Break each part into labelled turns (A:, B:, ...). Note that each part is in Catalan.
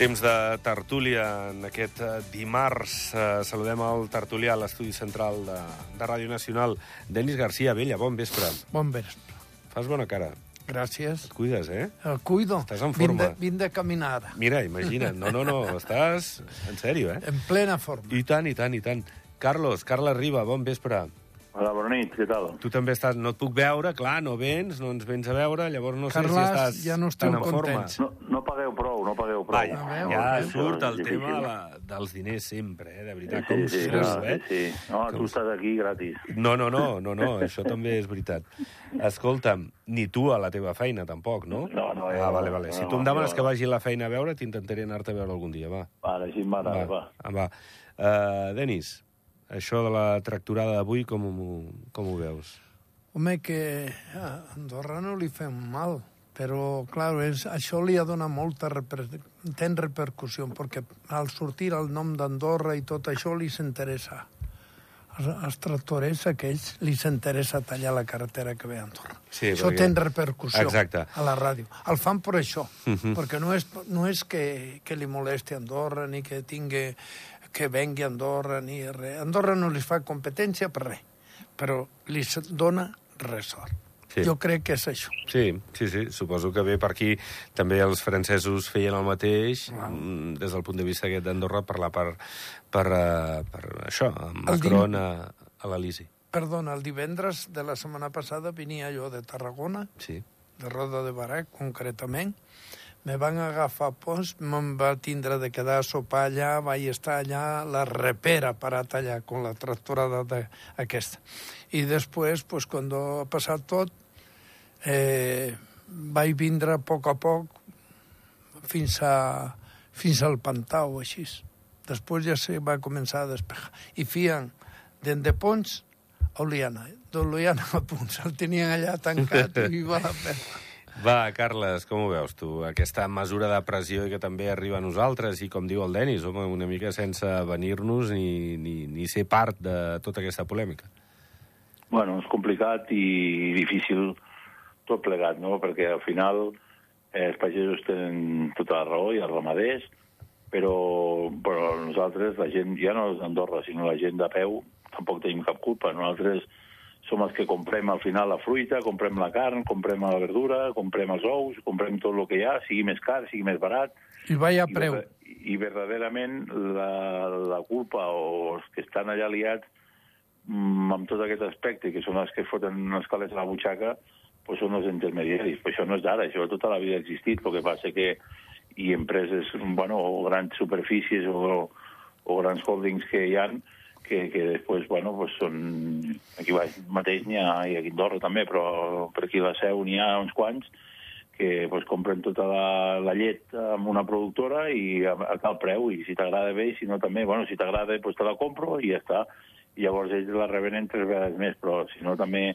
A: Temps de tertúlia en aquest eh, dimarts. Eh, saludem el tertulià a l'estudi central de, de Ràdio Nacional, Denis García Vella. Bon vespre.
B: Bon vespre.
A: Fas bona cara.
B: Gràcies.
A: Et cuides, eh?
B: El cuido.
A: Estàs en
B: Vinc de,
A: forma.
B: vinc de caminada.
A: Mira, imagina't. No, no, no. Estàs en sèrio, eh?
B: En plena forma.
A: I tant, i tant, i tant. Carlos, Carles Riba, bon vespre.
C: Hola, bona nit, què tal?
A: Tu també estàs... No et puc veure, clar, no vens, no ens vens a veure, llavors no sé
B: Carles,
A: si estàs
B: ja no esteu
A: tan en forma.
C: No, no pagueu prou, no pagueu prou.
A: Vaja,
B: A veure,
A: ja
B: a veure.
A: surt el
C: És
A: tema
C: difícil.
A: la, dels diners sempre, eh? De veritat,
C: Sí,
A: com
C: sí,
A: surt,
C: no,
A: eh?
C: sí, sí. No, tu estàs aquí gratis.
A: No, no, no, no, no, això també és veritat. Escolta'm, ni tu a la teva feina, tampoc, no?
C: No, no,
A: Ah, vale, vale. Si
C: no,
A: tu em demanes
C: jo-
A: que vagi a la feina a veure, t'intentaré anar-te a veure algun dia, va.
C: Vale, així em va va.
A: Ah, va. Uh, Denis, això de la tracturada d'avui, com, ho- com ho veus?
B: Home, que a Andorra no li fem mal, però, clar, és, això li ha donat molta reper, ten repercussió, perquè al sortir el nom d'Andorra i tot això li s'interessa. Als, als tractorers aquells li s'interessa tallar la carretera que ve a Andorra.
A: Sí,
B: això
A: perquè-
B: té repercussió
A: Exacte.
B: a la ràdio. El fan per això,
A: Mhm.
B: perquè no és, no és que, que li molesti Andorra ni que tingui que vengui a Andorra ni res. Andorra no li fa competència per res, però li dona ressort.
A: Sí.
B: Jo crec que és això.
A: Sí, sí, sí, suposo que ve per aquí també els francesos feien el mateix mm, des del punt de vista aquest d'Andorra per, la, per, per, uh, per això, Macron a, a l'Elisi.
B: Perdona, el divendres de la setmana passada venia jo de Tarragona,
A: Sí.
B: de Roda de Barà, concretament. Me van agafar pons, me'n va tindre de quedar a sopar allà, vaig estar allà, la repera parat allà, con la tractorada de, aquesta. I després, pues, quan ha passat tot, eh, vaig vindre a poc a poc fins, a, fins al Pantau, així. Després ja se va començar a despejar. I fien d'en de Pons a Oliana. D'Oliana a Pons. El tenien allà tancat i va la pena.
A: Va, Carles, com ho veus tu? Aquesta mesura de pressió que també arriba a nosaltres i, com diu el Denis, home, una mica sense venir-nos ni, ni, ni ser part de tota aquesta polèmica.
C: Bueno, és complicat i difícil tot plegat, no? Perquè al final eh, els pagesos tenen tota la raó i els ramaders, però, però nosaltres, la gent, ja no d'Andorra, sinó la gent de peu, tampoc tenim cap culpa. Nosaltres som els que comprem al final la fruita, comprem la carn, comprem la verdura, comprem els ous, comprem tot el que hi ha, sigui més car, sigui més barat.
B: I vaig a
C: I
B: preu.
C: verda- I verdaderament la, la culpa o els que estan allà liats mm, amb tot aquest aspecte, que són els que foten els calés a la butxaca, pues són els intermediaris. Però això no és d'ara, això tota la vida ha existit. El que passa que hi empreses, bueno, o grans superfícies o, o grans holdings que hi han que, que després, bueno, pues són... Aquí baix mateix n'hi ha, i aquí a Andorra també, però per aquí a la Seu n'hi ha uns quants que pues, compren tota la, la llet amb una productora i a, a tal preu, i si t'agrada bé, i si no també, bueno, si t'agrada, pues, te la compro i ja està. I llavors ells la revenen tres vegades més, però si no també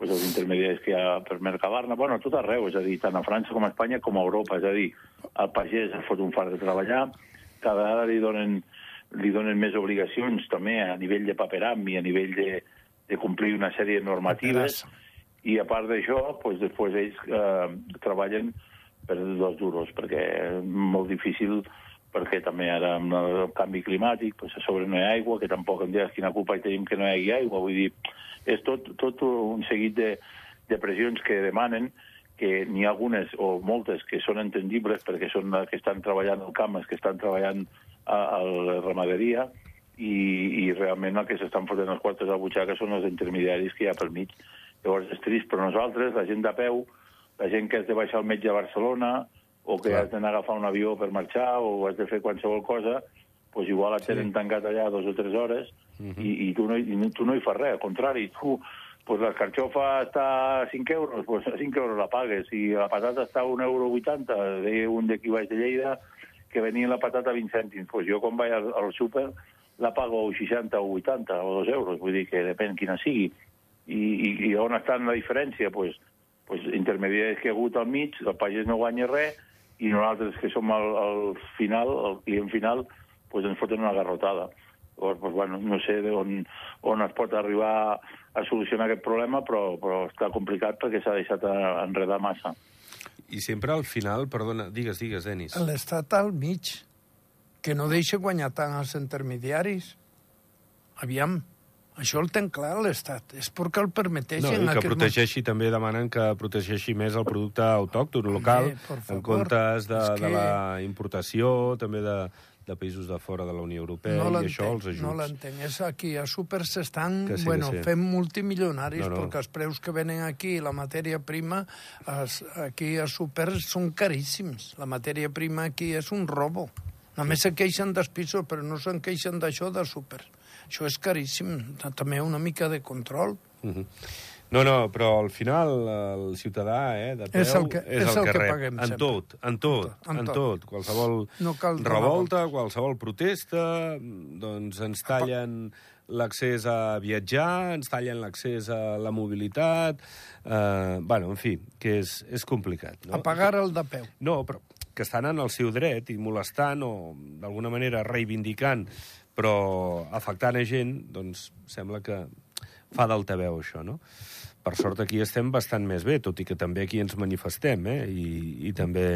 C: pues, els intermediaris que hi ha per Mercabarna, bueno, a tot arreu, és a dir, tant a França com a Espanya com a Europa, és a dir, el pagès es fot un fart de treballar, cada vegada li donen, li donen més obligacions també a nivell de paperam i a nivell de, de complir una sèrie de normatives, i a part d'això, doncs després ells eh, treballen per dos duros, perquè és molt difícil, perquè també ara amb el canvi climàtic, doncs a sobre no hi ha aigua, que tampoc em diràs quina culpa hi tenim que no hi hagi aigua, vull dir, és tot, tot un seguit de, de pressions que demanen que n'hi ha algunes o moltes que són entendibles perquè són les que estan treballant al camp, els que estan treballant a, a la ramaderia, i, i realment el que s'estan fotent els quartos a butxaca són els intermediaris que hi ha pel mig. Llavors és trist, però nosaltres, la gent de peu, la gent que has de baixar al metge a Barcelona, o que
A: Clar.
C: has d'anar a agafar un avió per marxar, o has de fer qualsevol cosa, doncs igual et tenen tancat allà dues o tres hores, i, i, tu no, i tu no hi fas res, al contrari, tu, pues la carxofa està a 5 euros, pues a 5 euros la pagues, i la patata està a 1,80 euro, deia un d'aquí baix de Lleida, que venia la patata a 20 cèntims, pues jo quan vaig al, al súper la pago a 60 o 80 o 2 euros, vull dir que depèn quina sigui. I, i, i on està la diferència? Pues, pues intermediaris que ha hagut al mig, el pagès no guanya res, i nosaltres que som al, al final, el client final, pues ens foten una garrotada. Llavors, pues, bueno, no sé on, on es pot arribar a solucionar aquest problema, però, però està complicat perquè s'ha deixat enredar massa.
A: I sempre al final, perdona, digues, digues, Denis.
B: L'Estat al mig, que no deixa guanyar tant els intermediaris. Aviam, això el ten clar l'Estat. És perquè el
A: No,
B: permeteixen...
A: i que protegeixi, també demanen que protegeixi més el producte autòcton local,
B: por
A: en comptes de,
B: és
A: de
B: que-
A: la importació, també de, de països de fora de la Unió Europea,
B: no
A: i això, els ajuts.
B: no l'entenc. És aquí, a súpers s'estan,
A: sí,
B: bueno,
A: sí.
B: fent multimilionaris,
A: No, no.
B: perquè els preus que venen aquí, la matèria prima, es, aquí a súpers són caríssims. La matèria prima aquí és un robo. Només se queixen dels pisos, però no se'n queixen d'això de súper. Això és caríssim. També una mica de control.
A: Mhm. No, no, però al final el ciutadà eh, de peu
B: És el que- és el que
A: rep.
B: paguem
A: en tot, en tot,
B: En
A: en
B: tot.
A: tot. Qualsevol
B: No cal
A: revolta, qualsevol protesta, doncs ens tallen l'accés a viatjar, ens tallen l'accés a la mobilitat... Eh, bueno, en fi, que és, és complicat. No?
B: A pagar el de peu.
A: No, però que estan en el seu dret i molestant o d'alguna manera reivindicant, però afectant a gent, doncs sembla que fa d'altaveu això, no? Per sort aquí estem bastant més bé, tot i que també aquí ens manifestem, eh? I, i també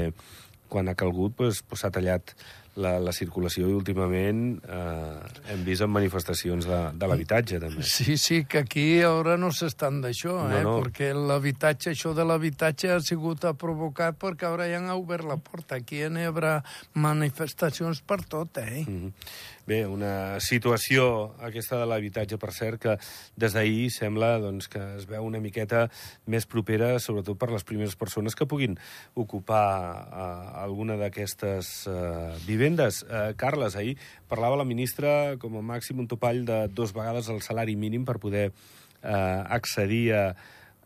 A: quan ha calgut doncs, doncs s'ha tallat la, la circulació i últimament eh, hem vist en manifestacions de, de l'habitatge, també.
B: Sí, sí, que aquí ara no s'estan d'això,
A: No,
B: eh?
A: no.
B: perquè l'habitatge, això de l'habitatge ha sigut provocat perquè ara ja han obert la porta. Aquí n'hi haurà manifestacions per tot, eh?
A: Mhm. Bé, una situació, aquesta de l'habitatge, per cert, que des d'ahir sembla doncs, que es veu una miqueta més propera, sobretot per les primeres persones que puguin ocupar eh, alguna d'aquestes eh, vivendes. Eh, Carles, ahir parlava la ministra com a màxim un topall de dos vegades el salari mínim per poder eh, accedir a,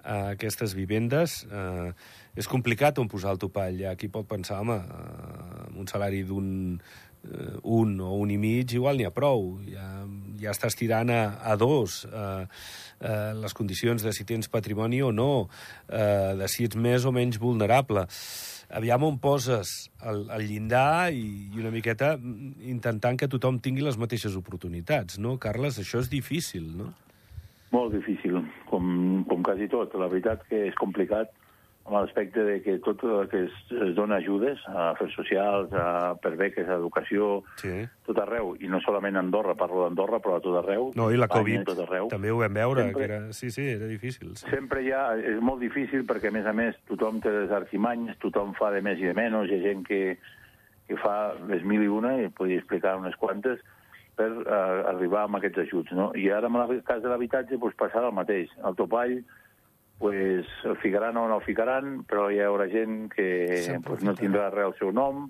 A: a aquestes vivendes. Eh, és complicat on posar el topall. Ha qui pot pensar, home, eh, amb un salari d'un eh, un o un i mig, igual n'hi ha prou. Ja, ja estàs tirant a, a dos. Eh, eh, les condicions de si tens patrimoni o no, eh, de si ets més o menys vulnerable. Aviam on poses el, el llindar i, i una miqueta intentant que tothom tingui les mateixes oportunitats, no, Carles? Això és difícil, no?
C: Molt difícil, com, com quasi tot. La veritat que és complicat amb l'aspecte de que tot el que es, es dona ajudes a afers socials, a, per beques, a educació,
A: Sí.
C: tot arreu, i no solament a Andorra, parlo d'Andorra, però a tot arreu.
A: No, i la Covid
C: tot arreu.
A: també ho vam veure,
C: Sempre-
A: que era... Sí, sí, era difícil. Sí.
C: Sempre ha, és molt difícil perquè, a més a més, tothom té les artimanyes, tothom fa de més i de menys, hi ha gent que, que fa les mil i una, i podria explicar unes quantes, per uh, arribar amb aquests ajuts. No? I ara, en el cas de l'habitatge, doncs, passarà el mateix. El topall, pues, el ficaran o no el ficaran, però hi haurà gent que pues, no tindrà res al seu nom,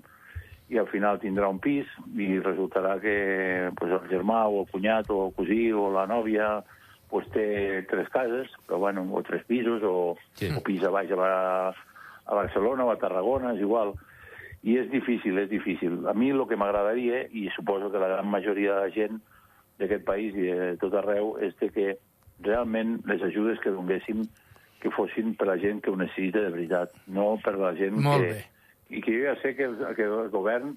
C: i al final tindrà un pis i resultarà que pues, el germà o el cunyat o el cosí o la nòvia pues, té tres cases, però bueno, o tres pisos, o,
A: Sí.
C: o pis a baix a, a Barcelona o a Tarragona, és igual. I és difícil, és difícil. A mi el que m'agradaria, i suposo que la gran majoria de la gent d'aquest país i de tot arreu, és de que realment les ajudes que donéssim que fossin per la gent que ho necessita de veritat, no per la gent
B: Molt
C: que...
B: bé.
C: I que jo ja sé que el, que el govern,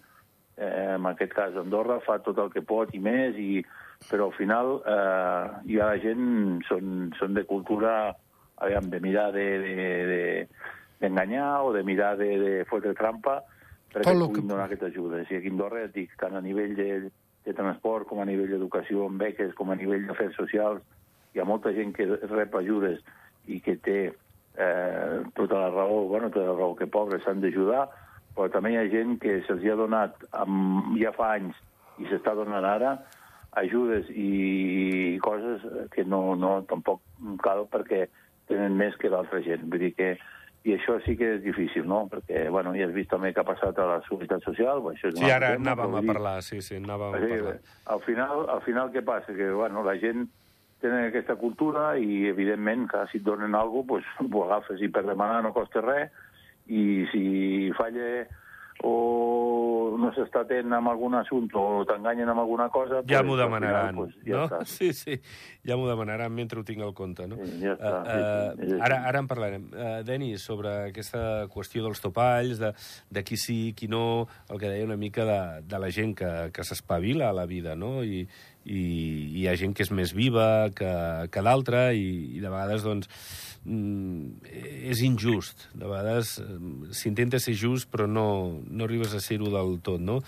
C: eh, en aquest cas Andorra, fa tot el que pot i més, i, però al final eh, ja la gent són, són de cultura aviam, de mirar de, de, de, d'enganyar o de mirar de, de fotre trampa perquè
B: Tot
C: puguin
B: que-
C: donar aquestes ajudes. I aquí a Andorra, ja dic, tant a nivell de, de transport com a nivell d'educació amb beques, com a nivell d'afers socials, hi ha molta gent que rep ajudes i que té eh, tota la raó, bueno, tota la raó que pobres s'han d'ajudar, però també hi ha gent que se'ls ha donat amb, ja fa anys i s'està donant ara ajudes i coses que no, no tampoc cal perquè tenen més que l'altra gent. Vull dir que i això sí que és difícil, no? Perquè, bueno, ja has vist també què ha passat a la Seguretat Social. Això és
A: Sí, ara
C: tema,
A: anàvem a parlar, sí, sí, anàvem a
C: Sí,
A: parlar.
C: al final, al final què passa? Que bueno, la gent tenen aquesta cultura i, evidentment, que si et donen alguna cosa, pues, ho agafes i per demanar no costa res i si falla o no s'està atent amb algun assumpte o t'enganyen amb alguna cosa...
A: Ja
C: pues,
A: m'ho demanaran,
C: final, pues, ja
A: no?
C: està.
A: Sí, sí, ja m'ho demanaran mentre ho tinc al compte, no?
C: Sí, ja està,
A: Eh,
C: sí, sí,
A: eh,
C: és així.
A: ara, ara en parlarem. Uh, Denis, sobre aquesta qüestió dels topalls, de, de qui sí, qui no, el que deia una mica de, de la gent que, que s'espavila a la vida, no? I, i hi ha gent que és més viva que, que d'altra i, i de vegades, doncs, mm, és injust. De vegades eh, s'intenta ser just, però no, no arribes a ser-ho del tot, no?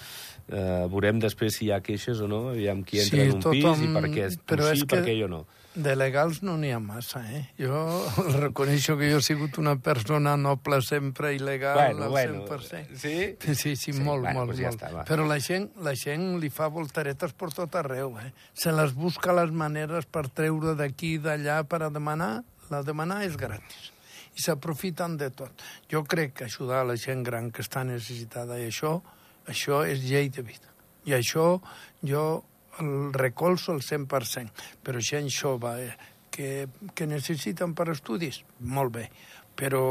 A: Eh, veurem després si hi ha queixes o no, aviam qui entra
B: Sí,
A: en un
B: tothom-
A: pis i per què tu
B: però és
A: sí, per què jo no.
B: De legals no n'hi ha massa, eh? Jo reconeixo que jo he sigut una persona noble sempre il·legal
A: Bueno,
B: al
A: bueno,
B: 100%.
A: sí?
B: Sí, sí,
A: Sí,
B: molt,
A: bueno,
B: molt,
A: doncs ja
B: molt.
A: està, va.
B: Però la gent, la gent li fa voltaretes per tot arreu, eh? Se les busca les maneres per treure d'aquí i d'allà per a demanar. La demanar és gratis. I s'aprofiten de tot. Jo crec que ajudar la gent gran que està necessitada i això, això és llei de vida. I això jo el recolzo al 100%. Però gent jove eh, que, que necessiten per estudis, molt bé. Però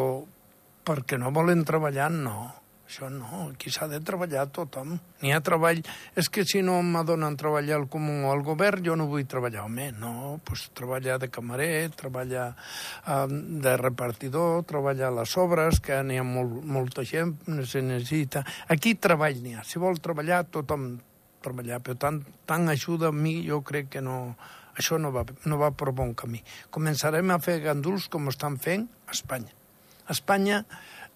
B: perquè no volen treballar, no. Això no, aquí s'ha de treballar tothom. N'hi ha treball... És que si no m'adonen treballar al comú o al govern, jo no vull treballar. Home, no, pues treballar de camarer, treballar eh, de repartidor, treballar a les obres, que n'hi ha molt, molta gent, se necessita. Aquí treball n'hi ha. Si vol treballar, tothom treballar, però tant, tant ajuda a mi, jo crec que no, això no va, no va per bon camí. Començarem a fer ganduls com estan fent a Espanya. A Espanya,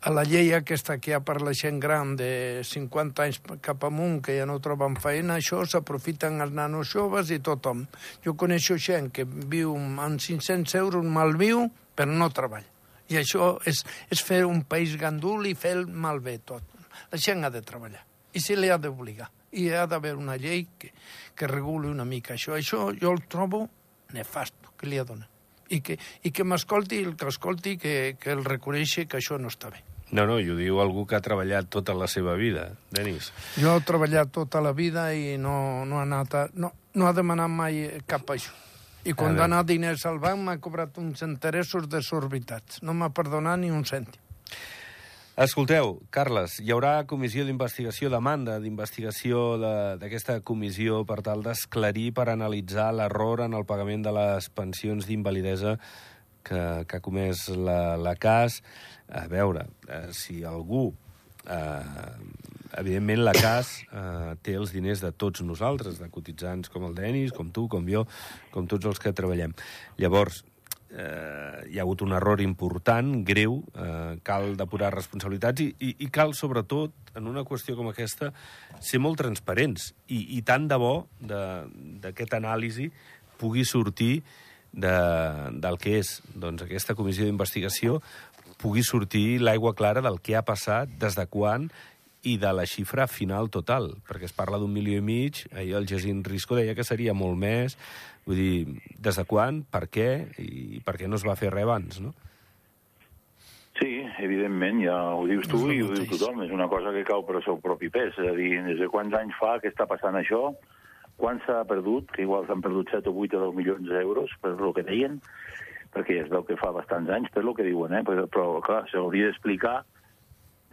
B: a la llei aquesta que hi ha per la gent gran de 50 anys cap amunt, que ja no troben feina, això s'aprofiten els nanos joves i tothom. Jo coneixo gent que viu amb 500 euros, malviu, però no treballa. I això és, és fer un país gandul i fer el malbé tot. La gent ha de treballar i se li ha d'obligar. I ha d'haver una llei que, que reguli una mica això. Això jo el trobo nefasto, que li ha donat. I que, i que m'escolti el que escolti que, que el reconeixi que això no està bé.
A: No, no, i ho diu algú que ha treballat tota la seva vida, Denis.
B: Jo he treballat tota la vida i no, no ha anat a, no, no ha demanat mai cap això. I quan
A: A
B: ha anat diners al banc m'ha cobrat uns interessos desorbitats. No m'ha perdonat ni un cèntim.
A: Escolteu, Carles, hi haurà comissió d'investigació, demanda d'investigació de- d'aquesta comissió per tal d'esclarir, per analitzar l'error en el pagament de les pensions d'invalidesa que, que ha comès la, la CAS. A veure, eh, si algú... Eh, evidentment, la CAS eh, té els diners de tots nosaltres, de cotitzants com el Denis, com tu, com jo, com tots els que treballem. Llavors, eh, hi ha hagut un error important, greu, eh, cal depurar responsabilitats i, i, i cal, sobretot, en una qüestió com aquesta, ser molt transparents. I, i tant de bo de- d'aquest anàlisi pugui sortir de, del que és doncs, aquesta comissió d'investigació, pugui sortir l'aigua clara del que ha passat, des de quan i de la xifra final total, perquè es parla d'un milió i mig, ahir el Jacint Risco deia que seria molt més, vull dir, des de quan, per què, i per què no es va fer res abans, no?
C: Sí, evidentment, ja ho dius tu
B: el
C: i ho diu tothom. És una cosa que cau per el seu propi pes. És a dir, des de quants anys fa que està passant això, quan s'ha perdut, que igual s'han perdut 7 o 8 o 10 milions d'euros, per el que deien, perquè ja es veu que fa bastants anys, per el que diuen, eh? però, però clar, s'hauria d'explicar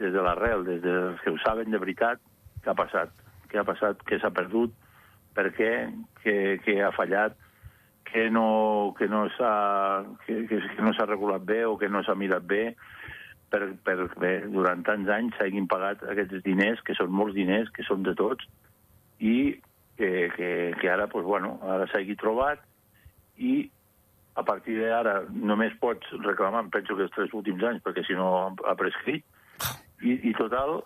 C: des de l'arrel, des dels que ho saben de veritat, què ha passat, què ha passat, què s'ha perdut, per què, què, què ha fallat, que no, que no s'ha que, que no s'ha regulat bé o que no s'ha mirat bé per, per bé, durant tants anys s'hagin pagat aquests diners, que són molts diners, que són de tots, i que, que, que ara, pues, bueno, ara s'hagi trobat i a partir d'ara només pots reclamar, penso que els tres últims anys, perquè si no ha prescrit, i, i total,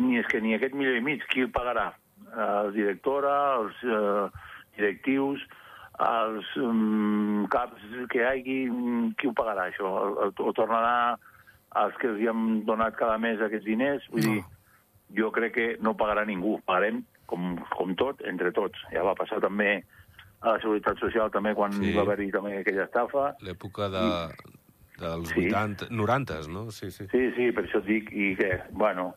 C: ni és que ni aquest milió i mig, qui el pagarà? La directora, els eh, directius, els um, caps que hi hagi, mm, qui ho pagarà, això? O, o tornarà als que els hi han donat cada mes aquests diners? Vull
B: No.
C: dir, jo crec que no pagarà ningú, pagarem com, com tot, entre tots. Ja va passar també a la Seguretat Social també quan
A: Sí.
C: va haver-hi també aquella estafa.
A: L'època de, dels
C: Sí.
A: 80, 90, no? Sí, sí.
C: Sí, sí, per això et dic, i que, bueno,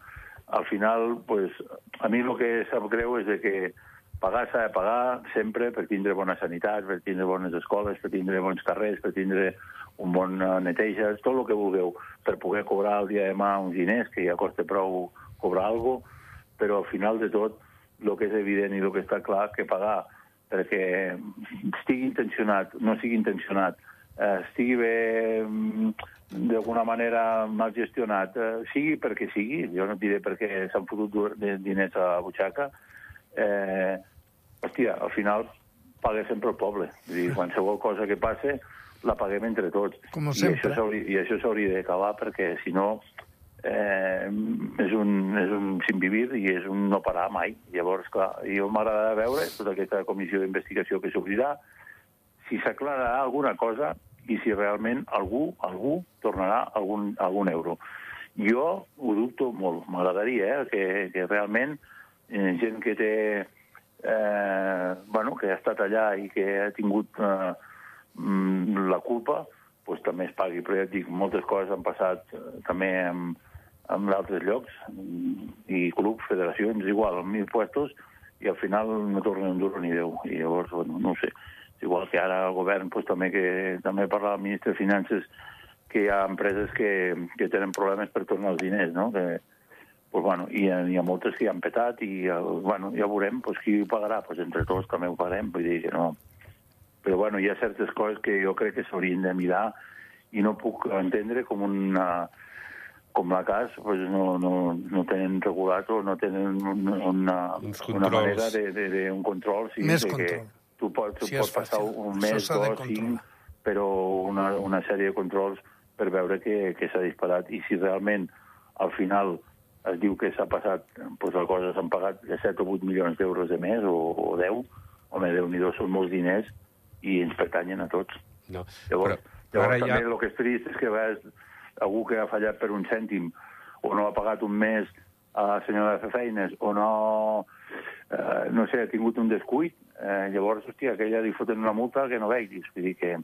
C: al final, pues, a mi el que sap greu és de que pagar s'ha de pagar sempre per tindre bona sanitat, per tindre bones escoles, per tindre bons carrers, per tindre un bon eh, neteja, tot el que vulgueu, per poder cobrar el dia de demà uns diners, que ja costa prou cobrar alguna cosa, però al final de tot, el que és evident i el que està clar que pagar perquè estigui intencionat, no sigui intencionat, eh, estigui bé mm, d'alguna manera mal gestionat, eh, sigui perquè sigui, jo no diré perquè s'han fotut diners a la butxaca, eh, hòstia, al final paga sempre el poble. Vull dir, qualsevol cosa que passe la paguem entre tots.
B: Com
C: això I això s'hauria d'acabar perquè, si no, eh, és, un, és un sin vivir i és un no parar mai. Llavors, clar, jo m'agrada veure tota aquesta comissió d'investigació que s'obrirà, si s'aclararà alguna cosa i si realment algú, algú tornarà algun, algun euro. Jo ho dubto molt. M'agradaria eh, que, que realment eh, gent que té eh, bueno, que ha estat allà i que ha tingut eh, mm, la culpa, pues, també es pagui. Però ja et dic, moltes coses han passat eh, també en, en altres llocs, i clubs, federacions, igual, amb mil puestos, i al final no torna un duro ni deu. I llavors, bueno, no sé. Igual que ara el govern, pues, també que també parla el ministre de Finances que hi ha empreses que, que tenen problemes per tornar els diners, no? Que, pues, bueno, hi, ha, hi ha moltes que hi han petat i bueno, ja veurem pues, qui ho pagarà. Pues, entre tots també ho pagarem, vull dir que no... Però bueno, hi ha certes coses que jo crec que s'haurien de mirar i no puc entendre com una com la CAS pues, no, no, no tenen regulat o no tenen una, una, manera de, de, de un control. Sí,
B: Més
C: de que
B: control.
C: Tu pots, tu
B: Sí,
C: pots passar
B: fàcil.
C: un mes, dos, cinc, però una, una sèrie de controls per veure que, que s'ha disparat. I si realment al final es diu que s'ha passat, doncs la cosa s'han pagat 7 o 8 milions d'euros de mes, o, o 10, home, déu nhi són molts diners i ens pertanyen a tots.
A: No.
C: Llavors,
A: però,
C: llavors
A: ara
C: també
A: ja...
C: el que és trist és que a vegades algú que ha fallat per un cèntim o no ha pagat un mes a la senyora de fer feines o no, eh, no sé, ha tingut un descuit, eh, llavors, hòstia, que ella li foten una multa que no veiguis. Vull dir que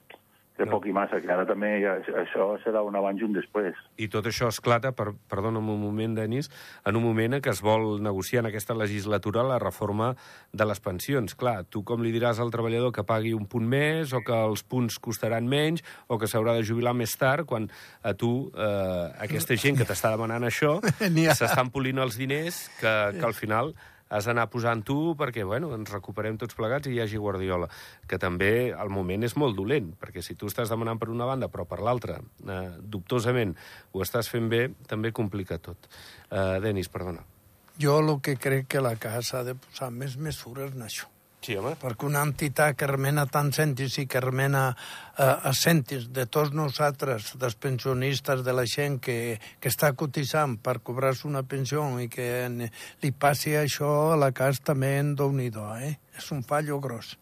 A: No.
C: poc i massa, que ara també ja, això serà un abans i un després.
A: I tot això esclata, per, perdona'm un moment, Denis, en un moment en què es vol negociar en aquesta legislatura la reforma de les pensions. Clar, tu com li diràs al treballador que pagui un punt més o que els punts costaran menys o que s'haurà de jubilar més tard quan a tu, eh, aquesta gent que t'està demanant això, s'estan polint els diners que, que al final has d'anar posant tu perquè, bueno, ens recuperem tots plegats i hi hagi Guardiola. Que també el moment és molt dolent, perquè si tu estàs demanant per una banda però per l'altra, eh, dubtosament, ho estàs fent bé, també complica tot. Eh, Denis, perdona.
B: Jo el que crec que la casa ha de posar més mesures en això.
A: Sí, home.
B: perquè una entitat que remena tant centis i que remena eh, a de tots nosaltres, dels pensionistes, de la gent que, que està cotitzant per cobrar-se una pensió i que li passi això a la casa també en déu nhi eh? És un fallo gros.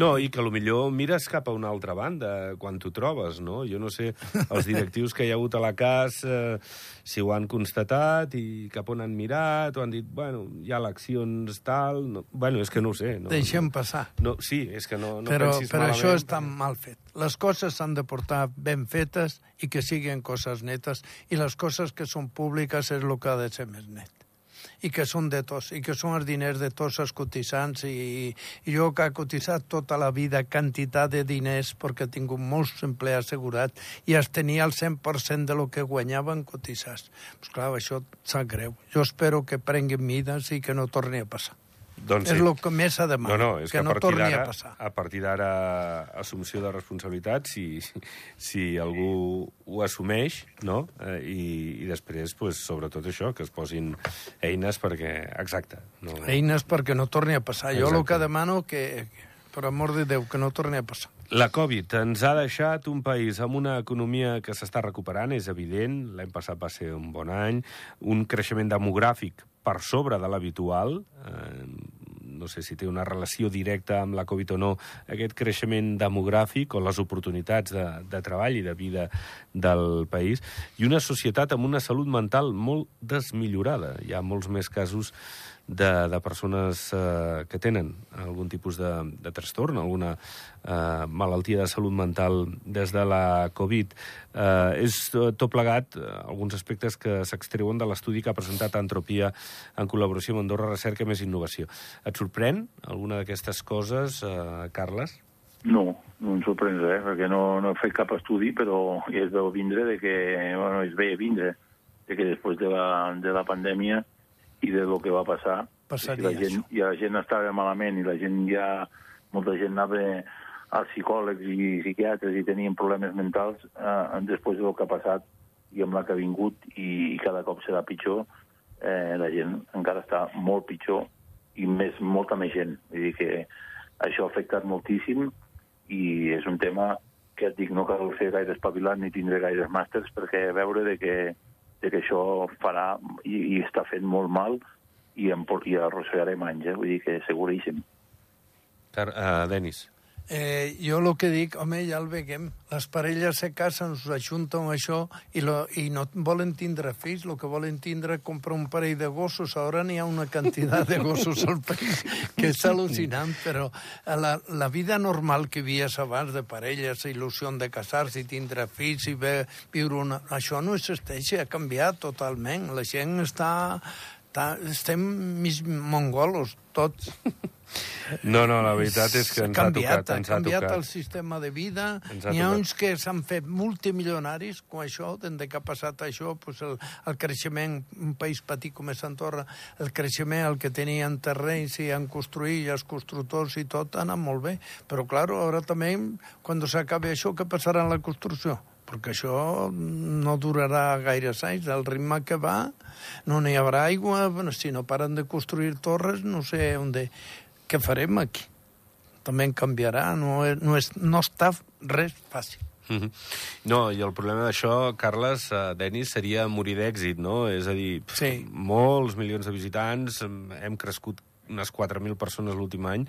A: No, i que millor mires cap a una altra banda quan t'ho trobes, no? Jo no sé, els directius que hi ha hagut a la CAS, eh, si ho han constatat i cap on han mirat, o han dit, bueno, hi ha eleccions, tal... No, bueno, és que no ho sé. No,
B: Deixem passar.
A: No, sí, és que no, no
B: però
A: pensis
B: però
A: malament.
B: això està mal fet. Les coses s'han de portar ben fetes i que siguin coses netes i les coses que són públiques és el que ha de ser més net i que són de tots, i que són els diners de tots els cotitzants, i, i jo que he cotitzat tota la vida quantitat de diners perquè he tingut molts empleats assegurats i es tenia el 100% de lo que guanyaven cotitzats. Pues clar, això sap greu. Jo espero que prenguin mides i que no torni a passar.
A: Doncs
B: És el que més s'ha de
A: No, no, és que,
B: que no torni a passar.
A: a partir d'ara, assumpció de responsabilitat, si, si algú ho assumeix, no? Eh, i, I després, pues, sobretot això, que es posin eines perquè... Exacte. No,
B: Eines perquè no torni a passar. Jo el
A: Exacte.
B: que demano que, per amor de Déu, que no torni a passar.
A: La Covid ens ha deixat un país amb una economia que s'està recuperant, és evident. L'any passat va ser un bon any. Un creixement demogràfic per sobre de l'habitual. Eh, no sé si té una relació directa amb la Covid o no, aquest creixement demogràfic o les oportunitats de, de treball i de vida del país. I una societat amb una salut mental molt desmillorada. Hi ha molts més casos de, de persones eh, que tenen algun tipus de, de trastorn, alguna eh, malaltia de salut mental des de la Covid. Eh, és eh, tot plegat eh, alguns aspectes que s'extreuen de l'estudi que ha presentat Antropia en col·laboració amb Andorra Recerca més Innovació. Et sorprèn alguna d'aquestes coses, eh, Carles?
C: No, no em sorprèn res, perquè no, no he fet cap estudi, però ja es veu vindre de que, bueno, es veia vindre, de que després de la, de la pandèmia i de lo que va passar,
B: Passaria
C: i la gent,
B: això.
C: i la gent estava malament i la gent ja, molta gent anava als psicòlegs i psiquiatres i tenien problemes mentals eh, després del que ha passat i amb la que ha vingut i, i cada cop serà pitjor, eh, la gent encara està molt pitjor i més, molta més gent. Vull dir que, això ha afectat moltíssim i és un tema que et dic, no cal ser gaire espavilat ni tindre gaires màsters perquè veure de que, de que això farà i, i està fent molt mal i, em, i arrossegarem anys, eh? vull dir que seguríssim.
A: Car uh, Denis.
B: Eh, jo el que dic, home, ja el veiem. Les parelles se casen, s'ajunten això i, lo, i no volen tindre fills, el que volen tindre comprar un parell de gossos. Ara n'hi ha una quantitat de gossos al país que és al·lucinant, però la, la vida normal que vies abans de parelles, il·lusió de casar-se i tindre fills i ve, viure una... Això no existeix, ha canviat totalment. La gent està... està estem mig mongolos, tots.
A: No, no, la veritat és que ens ha,
B: canviat,
A: tocat. Ens
B: ha
A: ha
B: canviat
A: tocat.
B: el sistema de vida.
A: Ha
B: N'hi ha
A: tocat.
B: uns que s'han fet multimilionaris com això, des de que ha passat això, pues el, el creixement, un país petit com és Andorra, el creixement, el que tenien terrenys i han construït, i els constructors i tot, ha anat molt bé. Però, claro, ara també, quan s'acabi això, què passarà en la construcció? Perquè això no durarà gaires anys. El ritme que va, no n'hi haurà aigua, bueno, si no paren de construir torres, no sé on de... Què farem aquí? També en canviarà, no, és, no, és, no està res fàcil.
A: Mhm. No, i el problema d'això, Carles, eh, Denis, seria morir d'èxit, no? És a dir,
B: Sí.
A: molts milions de visitants, em- hem crescut unes 4.000 persones l'últim any.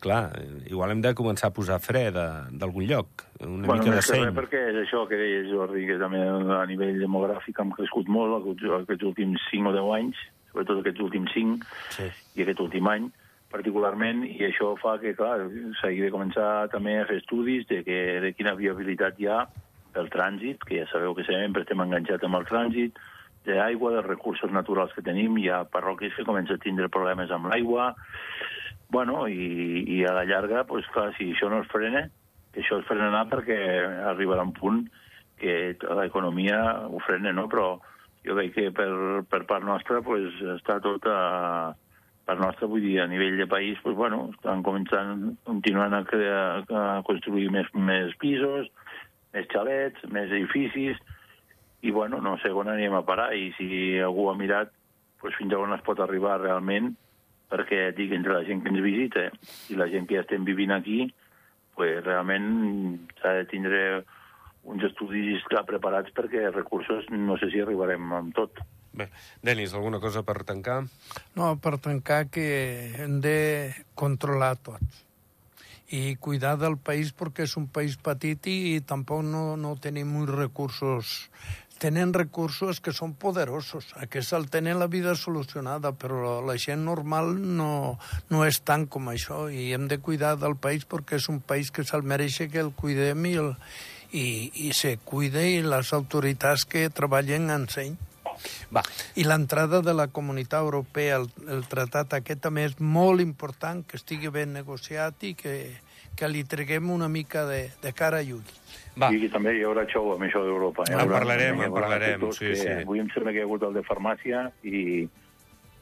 A: Clar, igual hem de començar a posar fre de- d'algun lloc, una
C: bueno,
A: mica de seny.
C: perquè és això que deia Jordi, que també a nivell demogràfic hem crescut molt aquests, últims 5 o 10 anys, sobretot aquests últims 5
A: Sí.
C: i aquest últim any particularment, i això fa que, clar, s'hagi de començar també a fer estudis de, que, de quina viabilitat hi ha del trànsit, que ja sabeu que sempre estem enganxats amb el trànsit, d'aigua, dels recursos naturals que tenim, hi ha parròquies que comencen a tindre problemes amb l'aigua, bueno, i, i a la llarga, pues, clar, si això no es frena, que això es frenarà perquè arribarà un punt que l'economia ho frena, no? Però jo veig que per, per part nostra pues, està tot a, per nostra, vull dir, a nivell de país, pues, bueno, estan començant, continuant a, crear, a construir més, més pisos, més xalets, més edificis, i bueno, no sé on anem a parar, i si algú ha mirat pues, fins a on es pot arribar realment, perquè dic, entre la gent que ens visita i la gent que ja estem vivint aquí, pues, realment s'ha de tindre uns estudis clar preparats perquè recursos no sé si arribarem amb tot.
A: Bé, Denis, alguna cosa per tancar?
B: No, per tancar que hem de controlar tots i cuidar del país perquè és un país petit i tampoc no, no tenim uns recursos tenen recursos que són poderosos. Aquests el tenen la vida solucionada, però la gent normal no, no és tant com això i hem de cuidar del país perquè és un país que se'l mereix que el cuidem i, el, i, i se cuide i les autoritats que treballen en seny.
A: Va,
B: I l'entrada de la Comunitat Europea, el, el tractat aquest també és molt important, que estigui ben negociat i que, que li treguem una mica de, de cara i ull.
A: va.
C: I també hi haurà xou amb això d'Europa.
A: En
C: Hi haurà-
A: parlarem, en parlarem, sí,
C: que,
A: sí.
C: Avui em sembla que hi ha hagut el de farmàcia i,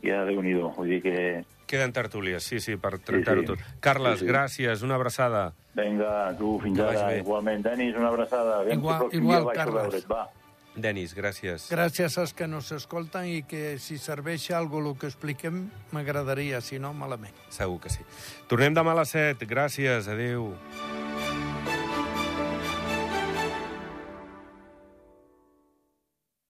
C: i ja déu nhi Vull dir que,
A: Queden tertúlies, sí, sí, per tractar-ho
C: sí.
A: tot. Carles,
C: Sí, sí.
A: gràcies, una abraçada.
C: vinga, tu, fins
A: Que
C: ara. Igualment, Denis, una abraçada. Aviam
B: Igual- igual, Carles.
C: veure't, va.
A: Denis, gràcies.
B: Gràcies als que nos escolten i que si serveix algo el que expliquem m'agradaria, si no, malament.
A: Segur que sí. Tornem demà a les 7. Gràcies, adeu.